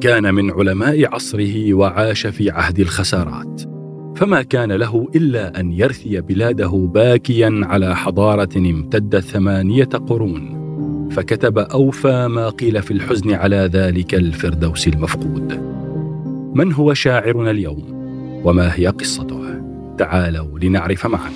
كان من علماء عصره وعاش في عهد الخسارات. فما كان له إلا أن يرثي بلاده باكيا على حضارة امتدت ثمانية قرون. فكتب أوفى ما قيل في الحزن على ذلك الفردوس المفقود. من هو شاعرنا اليوم؟ وما هي قصته؟ تعالوا لنعرف معا.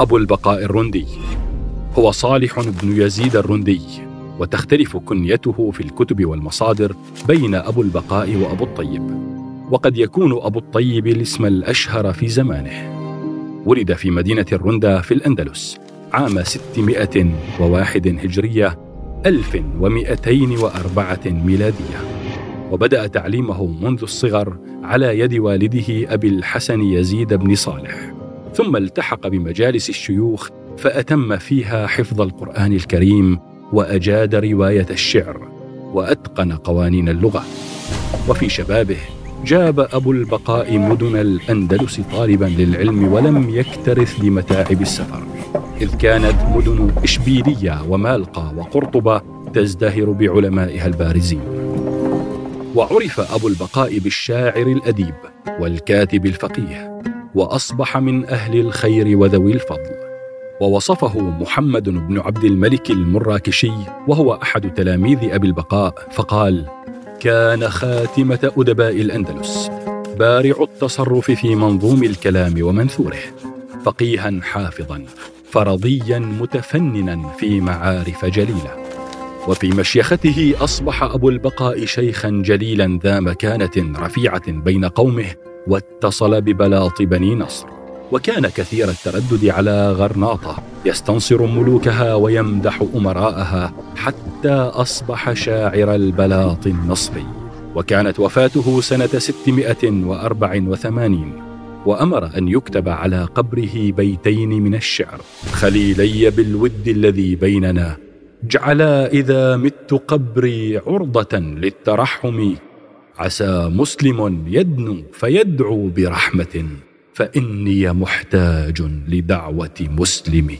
أبو البقاء الرندي. هو صالح بن يزيد الرندي وتختلف كنيته في الكتب والمصادر بين أبو البقاء وأبو الطيب. وقد يكون أبو الطيب الاسم الأشهر في زمانه. ولد في مدينة الرندا في الأندلس عام 601 هجرية 1204 ميلادية. وبدأ تعليمه منذ الصغر على يد والده أبي الحسن يزيد بن صالح. ثم التحق بمجالس الشيوخ فأتم فيها حفظ القرآن الكريم وأجاد رواية الشعر وأتقن قوانين اللغة. وفي شبابه جاب أبو البقاء مدن الأندلس طالبا للعلم ولم يكترث بمتاعب السفر. إذ كانت مدن إشبيلية ومالقة وقرطبة تزدهر بعلمائها البارزين. وعرف أبو البقاء بالشاعر الأديب والكاتب الفقيه. وأصبح من أهل الخير وذوي الفضل. ووصفه محمد بن عبد الملك المراكشي وهو أحد تلاميذ أبي البقاء فقال كان خاتمة أدباء الأندلس بارع التصرف في منظوم الكلام ومنثوره فقيها حافظا فرضيا متفننا في معارف جليله. وفي مشيخته أصبح أبو البقاء شيخا جليلا ذا مكانة رفيعة بين قومه واتصل ببلاط بني نصر. وكان كثير التردد على غرناطة يستنصر ملوكها ويمدح أمراءها حتى أصبح شاعر البلاط النصري. وكانت وفاته سنة 684 وأمر أن يكتب على قبره بيتين من الشعر. خليلي بالود الذي بيننا جعلا إذا مت قبري عرضة للترحم. عسى مسلم يدنو فيدعو برحمة فإني محتاج لدعوة مسلم.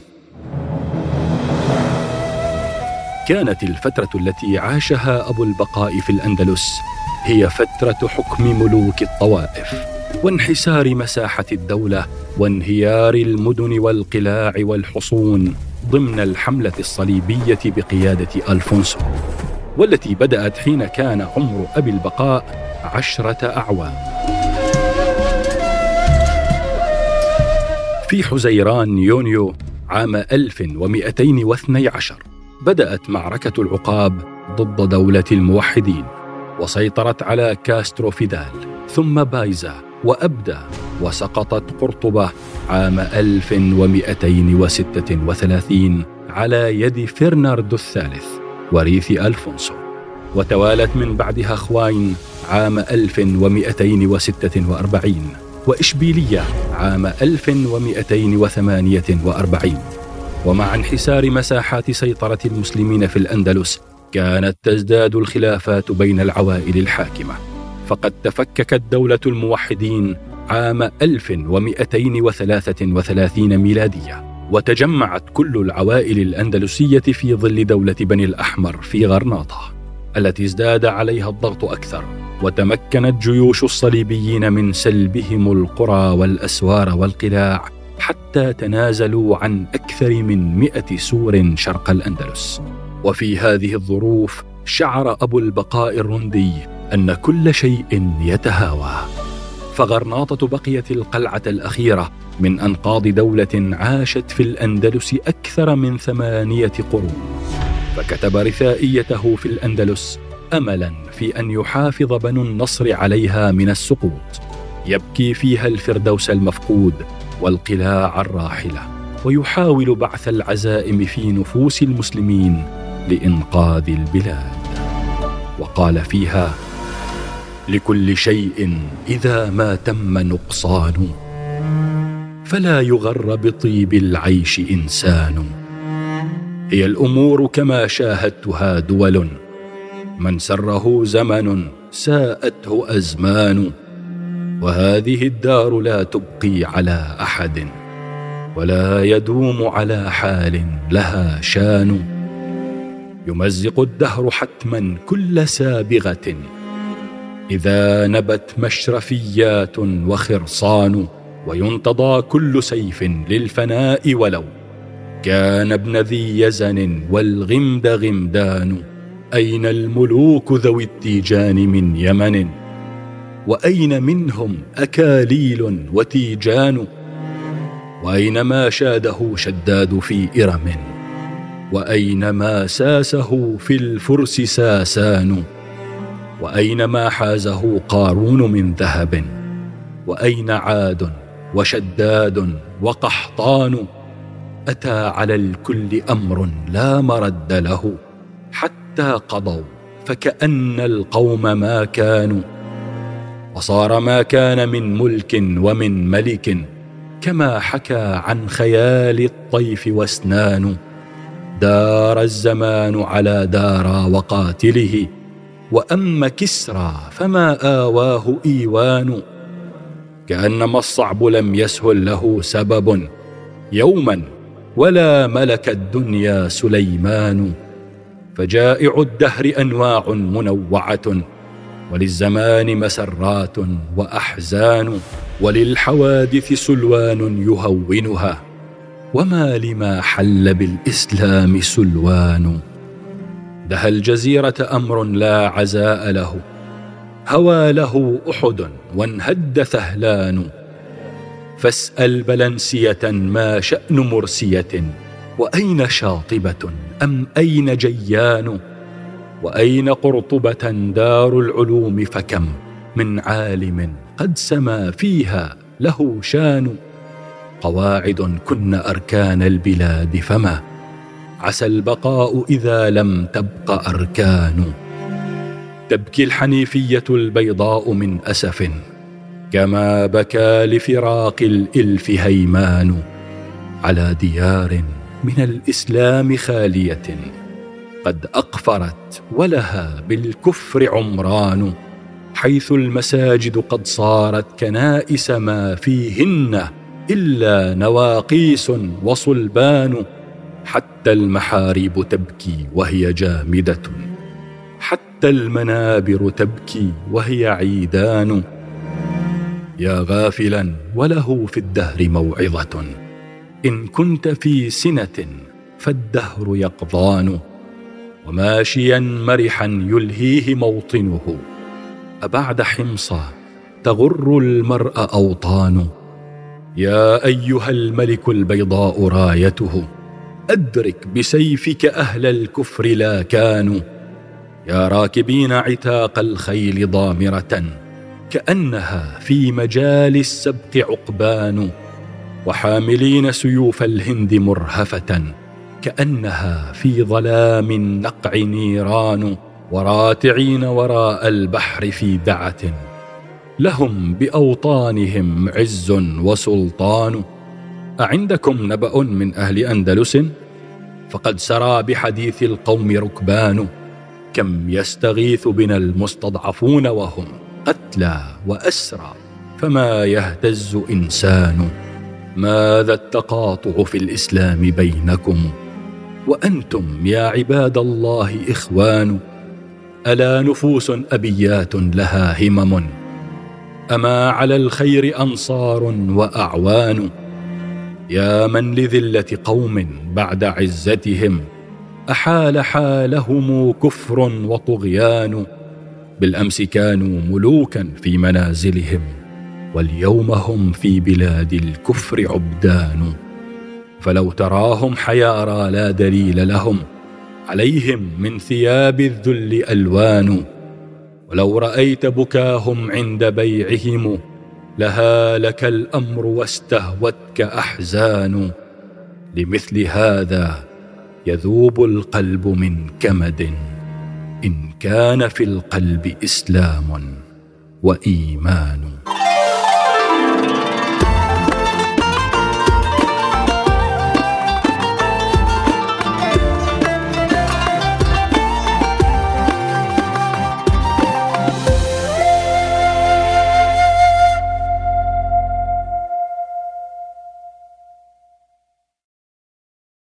كانت الفترة التي عاشها أبو البقاء في الأندلس هي فترة حكم ملوك الطوائف وانحسار مساحة الدولة وانهيار المدن والقلاع والحصون ضمن الحملة الصليبية بقيادة ألفونسو. والتي بدأت حين كان عمر أبي البقاء عشرة أعوام. في حزيران يونيو عام 1212 بدأت معركة العقاب ضد دولة الموحدين وسيطرت على كاسترو فيدال ثم بايزا وأبدا وسقطت قرطبة عام 1236 على يد فرناردو الثالث. وريث ألفونسو وتوالت من بعدها خواين عام 1246 وإشبيلية عام 1248 ومع انحسار مساحات سيطرة المسلمين في الأندلس كانت تزداد الخلافات بين العوائل الحاكمة. فقد تفككت دولة الموحدين عام 1233 ميلادية. وتجمعت كل العوائل الأندلسية في ظل دولة بني الأحمر في غرناطة التي ازداد عليها الضغط أكثر وتمكنت جيوش الصليبيين من سلبهم القرى والأسوار والقلاع حتى تنازلوا عن أكثر من مئة سور شرق الأندلس. وفي هذه الظروف شعر أبو البقاء الرندي أن كل شيء يتهاوى. فغرناطة بقيت القلعة الأخيرة من أنقاض دولة عاشت في الأندلس أكثر من ثمانية قرون. فكتب رثائيته في الأندلس أملا في أن يحافظ بنو النصر عليها من السقوط يبكي فيها الفردوس المفقود والقلاع الراحلة ويحاول بعث العزائم في نفوس المسلمين لإنقاذ البلاد. وقال فيها لكل شيء إذا ما تم نقصان. فلا يغر بطيب العيش إنسان. هي الأمور كما شاهدتها دول. من سره زمن ساءته أزمان. وهذه الدار لا تبقي على أحد. ولا يدوم على حال لها شان. يمزق الدهر حتما كل سابغة. إذا نبت مشرفيات وخرصان وينتضى كل سيف للفناء ولو كان ابن ذي يزن والغمد غمدان أين الملوك ذوي التيجان من يمن؟ وأين منهم أكاليل وتيجان؟ وأين ما شاده شداد في إرم؟ وأين ما ساسه في الفرس ساسان؟ واين ما حازه قارون من ذهب وأين عاد وشداد وقحطان؟ أتى على الكل أمر لا مرد له حتى قضوا فكأن القوم ما كانوا. وصار ما كان من ملك ومن ملك كما حكى عن خيال الطيف واسنان. دار الزمان على دارا وقاتله واما كسرى فما آواه إيوان؟ كأنما الصعب لم يسهل له سبب. يوما ولا ملك الدنيا سليمان. فجائع الدهر أنواع منوعة وللزمان مسرات وأحزان وللحوادث سلوان يهونها. وما لما حل بالإسلام سلوان؟ دها الجزيرة أمر لا عزاء له. هوى له أحد وانهد ثهلان. فاسأل بلنسية ما شأن مرسية. وأين شاطبة أم أين جيان؟ وأين قرطبة دار العلوم فكم؟ من عالم قد سما فيها له شان. قواعد كن أركان البلاد فما؟ عسى البقاء إذا لم تبق أركان. تبكي الحنيفية البيضاء من أسف كما بكى لفراق الإلف هيمان. على ديار من الإسلام خالية قد أقفرت ولها بالكفر عمران. حيث المساجد قد صارت كنائس ما فيهن إلا نواقيس وصلبان. حتى المحاريب تبكي وهي جامدة. حتى المنابر تبكي وهي عيدان. يا غافلا وله في الدهر موعظة. إن كنت في سنة فالدهر يقضان وماشيا مرحا يلهيه موطنه. أبعد حمصى تغر المرء أوطان. يا أيها الملك البيضاء رايته. أدرك بسيفك أهل الكفر لا كانوا. يا راكبين عتاق الخيل ضامرة كأنها في مجال السبق عقبان. وحاملين سيوف الهند مرهفة كأنها في ظلام النقع نيران. وراتعين وراء البحر في دعة لهم بأوطانهم عز وسلطان. أعندكم نبأ من أهل أندلس؟ فقد سرى بحديث القوم ركبان كم يستغيث بنا المستضعفون وهم قتلى وأسرى فما يهتز إنسان؟ ماذا التقاطع في الإسلام بينكم؟ وأنتم يا عباد الله إخوان الا نفوس ابيات لها همم؟ اما على الخير انصار واعوان؟ يا من لذلة قوم بعد عزتهم أحال حالهم كفر وطغيان بالأمس كانوا ملوكا في منازلهم واليوم هم في بلاد الكفر عبدان. فلو تراهم حيارى لا دليل لهم عليهم من ثياب الذل ألوان. ولو رأيت بكاهم عند بيعهم لهالك الأمر واستهوتك أحزان. لمثل هذا يذوب القلب من كمد. إن كان في القلب إسلام وإيمان.